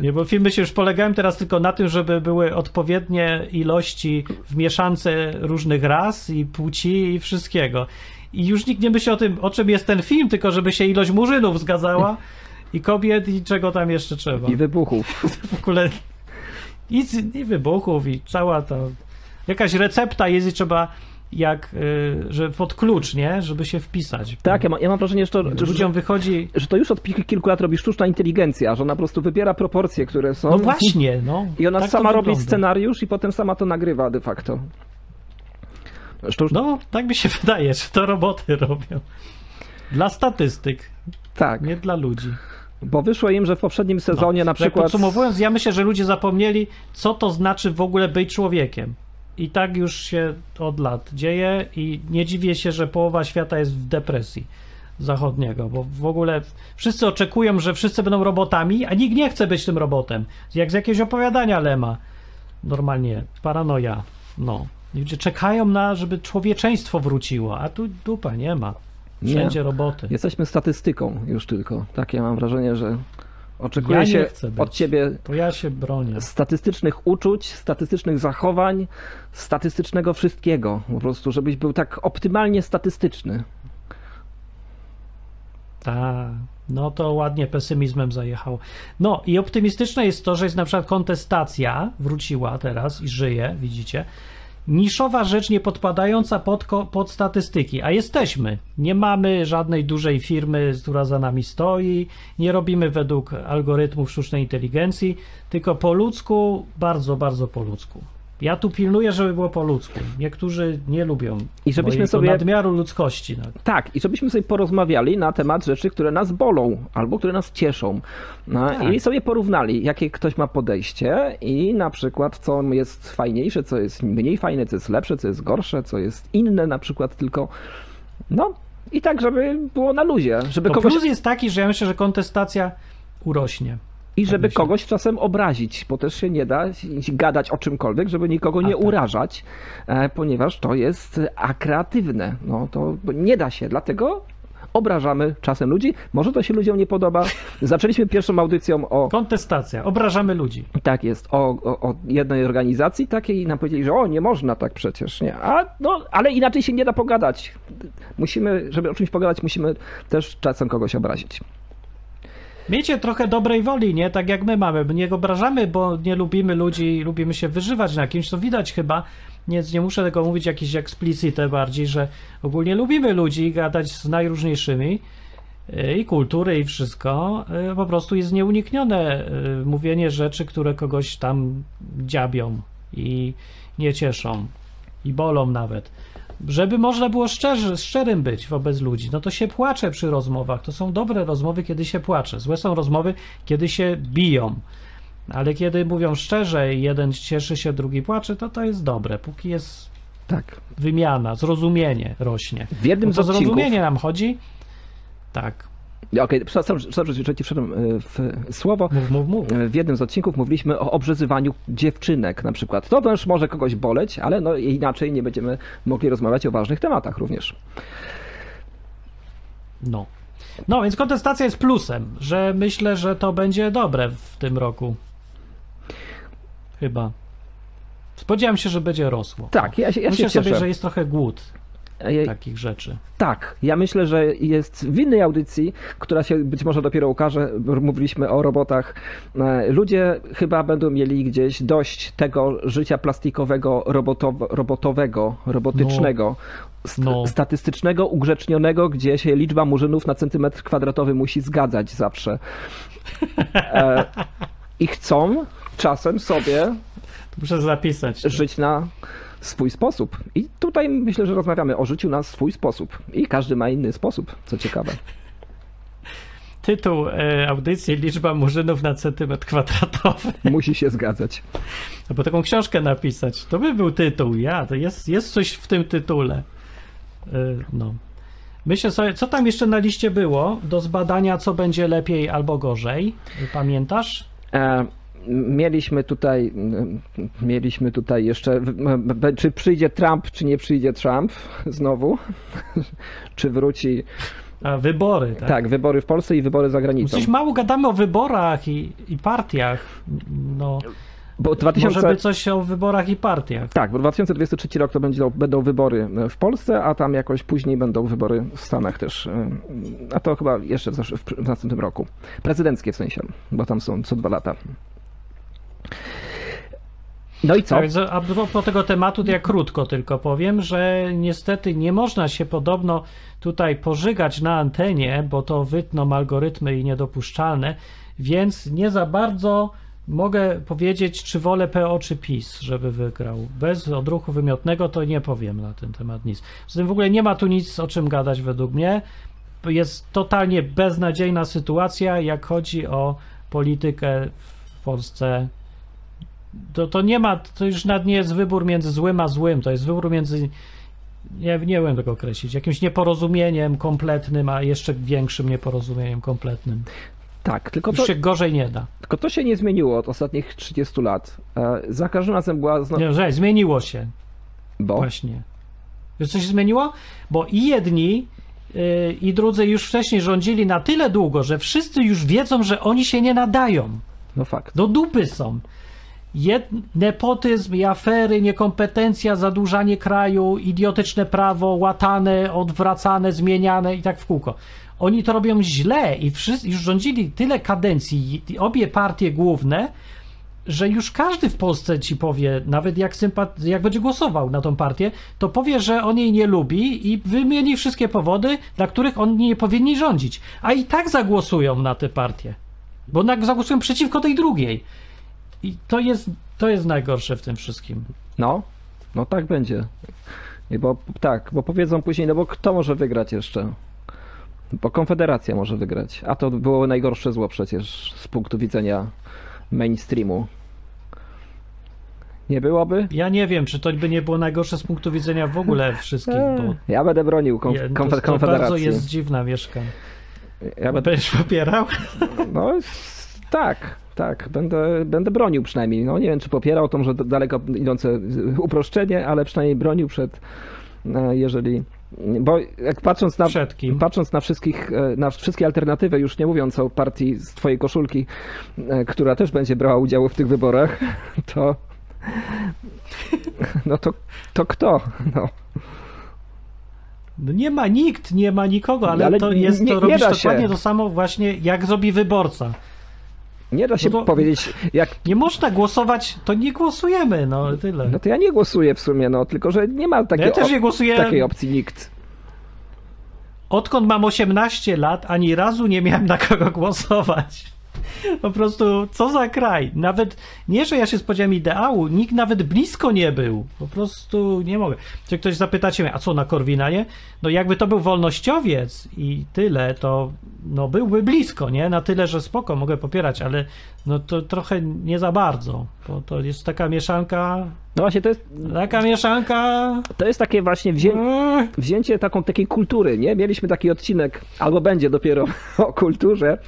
S1: Nie, bo filmy się już polegają teraz tylko na tym, żeby były odpowiednie ilości w mieszance różnych ras i płci i wszystkiego. I już nikt nie myśli o tym, o czym jest ten film, tylko żeby się ilość murzynów zgadzała i kobiet i czego tam jeszcze trzeba.
S2: I wybuchów.
S1: W ogóle i, i wybuchów i cała ta jakaś recepta jest i trzeba jak, y, że pod klucz, nie? Żeby się wpisać.
S2: Tak, ja, ma, ja mam wrażenie, że to, że,
S1: Ludziom wychodzi...
S2: że to już od kilku lat robi sztuczna inteligencja, że ona po prostu wybiera proporcje, które są.
S1: No właśnie, no.
S2: I ona
S1: tak
S2: sama robi scenariusz i potem sama to nagrywa de facto. Sztucz...
S1: No, tak mi się wydaje, że to roboty robią. Dla statystyk,
S2: Tak,
S1: nie dla ludzi.
S2: Bo wyszło im, że w poprzednim sezonie na
S1: No, Tak
S2: przykład.
S1: podsumowując, ja myślę, że ludzie zapomnieli, co to znaczy w ogóle być człowiekiem. I tak już się od lat dzieje i nie dziwię się, że połowa świata jest w depresji zachodniego, bo w ogóle wszyscy oczekują, że wszyscy będą robotami, a nikt nie chce być tym robotem. Jak z jakiegoś opowiadania Lema. Normalnie, paranoja. No. Ludzie czekają na, żeby człowieczeństwo wróciło, a tu dupa nie ma. Wszędzie
S2: Nie.
S1: roboty.
S2: Jesteśmy statystyką już tylko. Takie mam wrażenie, że oczekuje
S1: Ja
S2: się od ciebie
S1: To ja się bronię.
S2: statystycznych uczuć, statystycznych zachowań, statystycznego wszystkiego. Po prostu, żebyś był tak optymalnie statystyczny.
S1: Tak, no to ładnie pesymizmem zajechał. No i optymistyczne jest to, że jest na przykład kontestacja, wróciła teraz i żyje, widzicie. Niszowa rzecz nie podpadająca pod, pod statystyki, a jesteśmy. Nie mamy żadnej dużej firmy, która za nami stoi, nie robimy według algorytmów sztucznej inteligencji, tylko po ludzku, bardzo, bardzo po ludzku. Ja tu pilnuję, żeby było po ludzku. Niektórzy nie lubią
S2: I żebyśmy sobie-
S1: nadmiaru ludzkości. No.
S2: Tak, i żebyśmy sobie porozmawiali na temat rzeczy, które nas bolą albo które nas cieszą. No,
S1: Tak.
S2: I sobie porównali, jakie ktoś ma podejście i na przykład co jest fajniejsze, co jest mniej fajne, co jest lepsze, co jest gorsze, co jest inne na przykład tylko. No i tak, żeby było na luzie, żeby
S1: To
S2: kogoś,
S1: plus jest taki, że ja myślę, że kontestacja urośnie.
S2: I żeby kogoś czasem obrazić, bo też się nie da gadać o czymkolwiek, żeby nikogo nie
S1: tak.
S2: urażać, e, ponieważ to jest akreatywne. No to nie da się, dlatego obrażamy czasem ludzi. Może to się ludziom nie podoba. Zaczęliśmy pierwszą audycją o
S1: Kontestacja. Obrażamy ludzi.
S2: tak jest, o, o, o jednej organizacji takiej i nam powiedzieli, że o, nie można tak przecież, nie. A, no, ale inaczej się nie da pogadać. Musimy, żeby o czymś pogadać, musimy też czasem kogoś obrazić.
S1: Miejcie trochę dobrej woli, nie? Tak jak my mamy. Nie obrażamy, bo nie lubimy ludzi, lubimy się wyżywać na kimś, to widać chyba. Nie, nie muszę tego mówić jakiś explicite bardziej, że ogólnie lubimy ludzi, gadać z najróżniejszymi y, i kultury i wszystko. y, Po prostu jest nieuniknione y, mówienie rzeczy, które kogoś tam dziabią i nie cieszą i bolą nawet. Żeby można było szczerzy, szczerym być wobec ludzi, no to się płacze przy rozmowach. To są dobre rozmowy, kiedy się płacze. Złe są rozmowy, kiedy się biją. Ale kiedy mówią szczerze i jeden cieszy się, drugi płacze, to to jest dobre. Póki jest
S2: Tak.
S1: wymiana, zrozumienie rośnie.
S2: W jednym
S1: Bo to
S2: z odcinków...
S1: zrozumienie nam chodzi. Tak.
S2: Okej, przepraszam, przepraszam, że ci wszedłem y, w słowo.
S1: Mów, mów, mów.
S2: W jednym z odcinków mówiliśmy o obrzezywaniu dziewczynek na przykład. To też może kogoś boleć, ale no inaczej nie będziemy mogli rozmawiać o ważnych tematach również.
S1: No. No, więc kontestacja jest plusem, że myślę, że to będzie dobre w tym roku. Chyba. Spodziewam się, że będzie rosło.
S2: Tak, ja się, ja się
S1: Myślę sobie,
S2: cieszę.
S1: że jest trochę głód takich rzeczy.
S2: Tak, ja myślę, że jest w innej audycji, która się być może dopiero ukaże, mówiliśmy o robotach. e, Ludzie chyba będą mieli gdzieś dość tego życia plastikowego, robotow- robotowego, robotycznego, st-
S1: No.
S2: statystycznego, ugrzecznionego, gdzie się liczba murzynów na centymetr kwadratowy musi zgadzać zawsze. E, I chcą czasem sobie
S1: To muszę zapisać.
S2: żyć na swój sposób. I tutaj myślę, że rozmawiamy o życiu na swój sposób. I każdy ma inny sposób, co ciekawe.
S1: Tytuł e, audycji Liczba murzynów na centymetr kwadratowy.
S2: Musi się zgadzać.
S1: Albo taką książkę napisać. To by był tytuł. Ja, to jest, jest coś w tym tytule. E, no. Myślę sobie, co tam jeszcze na liście było do zbadania, co będzie lepiej albo gorzej. Pamiętasz?
S2: E, mieliśmy tutaj, mieliśmy tutaj jeszcze, czy przyjdzie Trump, czy nie przyjdzie Trump znowu, czy wróci,
S1: A, wybory, tak?
S2: tak, wybory w Polsce i wybory za granicą.
S1: Coś mało gadamy o wyborach i, i partiach. No,
S2: Bo
S1: może
S2: 2000,
S1: by coś o wyborach i partiach.
S2: tak, bo 2023 rok to będzie, będą wybory w Polsce, a tam jakoś później będą wybory w Stanach też. A to chyba jeszcze w, w następnym roku. Prezydenckie w sensie, bo tam są co dwa lata. No i co?
S1: Tak, a propos tego tematu, to ja krótko tylko powiem, że niestety nie można się podobno tutaj pożygać na antenie, bo to wytną algorytmy i niedopuszczalne, więc nie za bardzo mogę powiedzieć, czy wolę PO czy PiS, żeby wygrał. Bez odruchu wymiotnego to nie powiem na ten temat nic. Z tym w ogóle nie ma tu nic o czym gadać według mnie. Jest totalnie beznadziejna sytuacja, jak chodzi o politykę w Polsce to, to nie ma, to już nawet nie jest wybór między złym a złym, to jest wybór między, nie, nie wiem tego określić, jakimś nieporozumieniem kompletnym, a jeszcze większym nieporozumieniem kompletnym.
S2: Tak, tylko
S1: Już
S2: to,
S1: się gorzej nie da.
S2: tylko to się nie zmieniło od ostatnich 30 lat. E, Za każdym razem była znowu...
S1: Nie, że zmieniło się
S2: Bo?
S1: właśnie. Wiesz, co się zmieniło? Bo i jedni yy, i drudzy już wcześniej rządzili na tyle długo, że wszyscy już wiedzą, że oni się nie nadają.
S2: No fakt.
S1: Do dupy są. Jed, nepotyzm i afery, niekompetencja, zadłużanie kraju, idiotyczne prawo, łatane, odwracane, zmieniane i tak w kółko. Oni to robią źle i wszyscy już rządzili tyle kadencji, obie partie główne, że już każdy w Polsce ci powie, nawet jak, sympat- jak będzie głosował na tą partię, to powie, że on jej nie lubi i wymieni wszystkie powody, dla których oni nie powinni rządzić. A i tak zagłosują na tę partię. Bo zagłosują przeciwko tej drugiej. I to jest, to jest najgorsze w tym wszystkim.
S2: No, no tak będzie. I bo tak, bo powiedzą później, no bo kto może wygrać jeszcze? Bo Konfederacja może wygrać. A to było najgorsze zło przecież z punktu widzenia mainstreamu. Nie byłoby?
S1: Ja nie wiem, czy to by nie było najgorsze z punktu widzenia w ogóle wszystkich, bo
S2: Ja będę bronił konf-
S1: je,
S2: konfe-
S1: to,
S2: Konfederacji.
S1: bardzo jest dziwna mieszka.
S2: Ja będę,
S1: Będziesz popierał?
S2: no tak, tak, będę, będę bronił przynajmniej. No nie wiem, czy popierał to może d- daleko idące uproszczenie, ale przynajmniej bronił przed, e, jeżeli... Bo jak patrząc na, patrząc na wszystkich, e, na wszystkie alternatywy, już nie mówiąc o partii z twojej koszulki, e, która też będzie brała udział w tych wyborach, to no to, to kto? No.
S1: No nie ma nikt, nie ma nikogo, ale,
S2: Ale
S1: to jest
S2: nie-
S1: to robisz dokładnie to samo właśnie jak zrobi wyborca.
S2: Nie da się
S1: No
S2: powiedzieć, jak
S1: Nie można głosować, to nie głosujemy, no tyle.
S2: No to ja nie głosuję w sumie, no tylko że nie ma takiej,
S1: ja też
S2: op-
S1: nie głosuję.
S2: takiej opcji nikt.
S1: Odkąd mam 18 lat, ani razu nie miałem na kogo głosować. Po prostu, co za kraj. Nawet nie, że ja się spodziewałem ideału, nikt nawet blisko nie był. Po prostu nie mogę. Czy ktoś zapytacie mnie, a co na Korwina, nie? No jakby to był wolnościowiec i tyle, to no byłby blisko, nie? Na tyle, że spoko, mogę popierać, ale no to trochę nie za bardzo, bo to jest taka mieszanka,
S2: No właśnie, to jest,
S1: taka mieszanka...
S2: to jest takie właśnie wzię,
S1: Eee,
S2: wzięcie taką takiej kultury, nie? Mieliśmy taki odcinek, albo będzie dopiero o kulturze,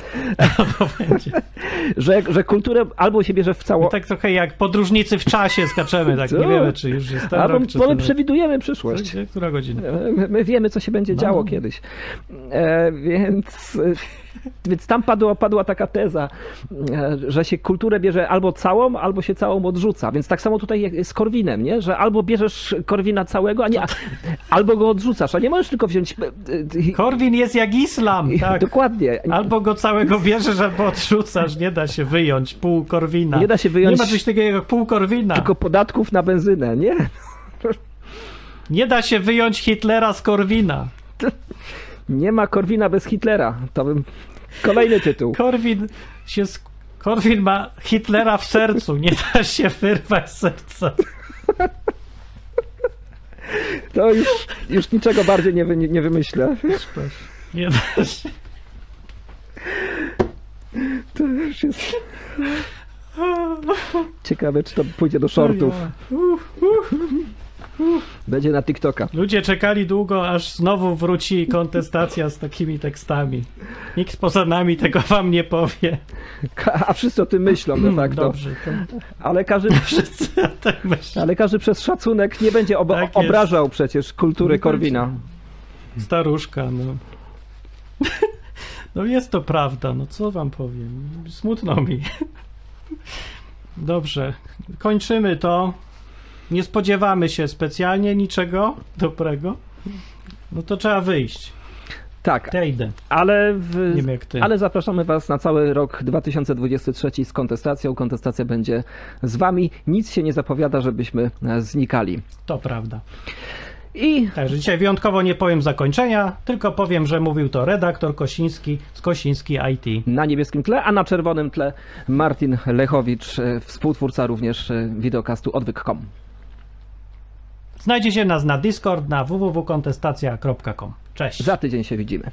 S1: to będzie.
S2: że, że kulturę albo się bierze w cało,
S1: My tak trochę jak podróżnicy w czasie skaczemy, tak
S2: Co?
S1: nie wiemy, czy już jest ten
S2: albo
S1: rok, czy
S2: bo my przewidujemy przyszłość.
S1: Która godzina?
S2: My, my wiemy, co się będzie
S1: No,
S2: działo
S1: no.
S2: kiedyś. E, więc, więc tam padła, padła taka teza, e, że się kulturę bierze albo całą, albo się całą odrzuca. Więc tak samo tutaj z Korwinem, nie? że albo bierzesz Korwina całego, a nie, albo go odrzucasz, a nie możesz tylko wziąć. e, e,
S1: Korwin jest jak islam, tak.
S2: Dokładnie.
S1: Albo go całego bierzesz, albo odrzucasz. Nie da się wyjąć pół Korwina.
S2: Nie da się wyjąć-
S1: Nie ma coś takiego jak pół Korwina.
S2: Tylko podatków na benzynę, nie?
S1: Nie da się wyjąć Hitlera z Korwina.
S2: Nie ma Korwina bez Hitlera. To bym. Kolejny tytuł.
S1: Korwin się... sk- Korwin ma Hitlera w sercu. Nie da się wyrwać serca.
S2: To już, już niczego bardziej nie, wy, nie wymyślę.
S1: Nie da się.
S2: To już jest. Ciekawe, czy to pójdzie do shortów. Będzie na TikToka.
S1: Ludzie czekali długo, aż znowu wróci kontestacja z takimi tekstami. Nikt poza nami tego wam nie powie.
S2: A wszyscy o tym myślą de facto.
S1: Dobrze, to
S2: Ale każdy,
S1: wszyscy o tym myślą.
S2: ale każdy przez szacunek nie będzie obo-
S1: Tak
S2: obrażał przecież kultury Korwina.
S1: Staruszka, no. No jest to prawda, no co wam powiem. Smutno mi. Dobrze, kończymy to. Nie spodziewamy się specjalnie niczego dobrego. No to trzeba wyjść.
S2: Tak, ale, w,
S1: Nie wiem jak ty.
S2: ale zapraszamy Was na cały rok 2023 z kontestacją. Kontestacja będzie z Wami. Nic się nie zapowiada, żebyśmy e, znikali.
S1: To prawda.
S2: I
S1: Także dzisiaj wyjątkowo nie powiem zakończenia, tylko powiem, że mówił to redaktor Kosiński z Kosiński IT.
S2: na niebieskim tle, a na czerwonym tle Martin Lechowicz, e, współtwórca również e, wideokastu odwyk.com.
S1: Znajdziecie nas na Discord na www.kontestacja.com. Cześć.
S2: Za tydzień się widzimy.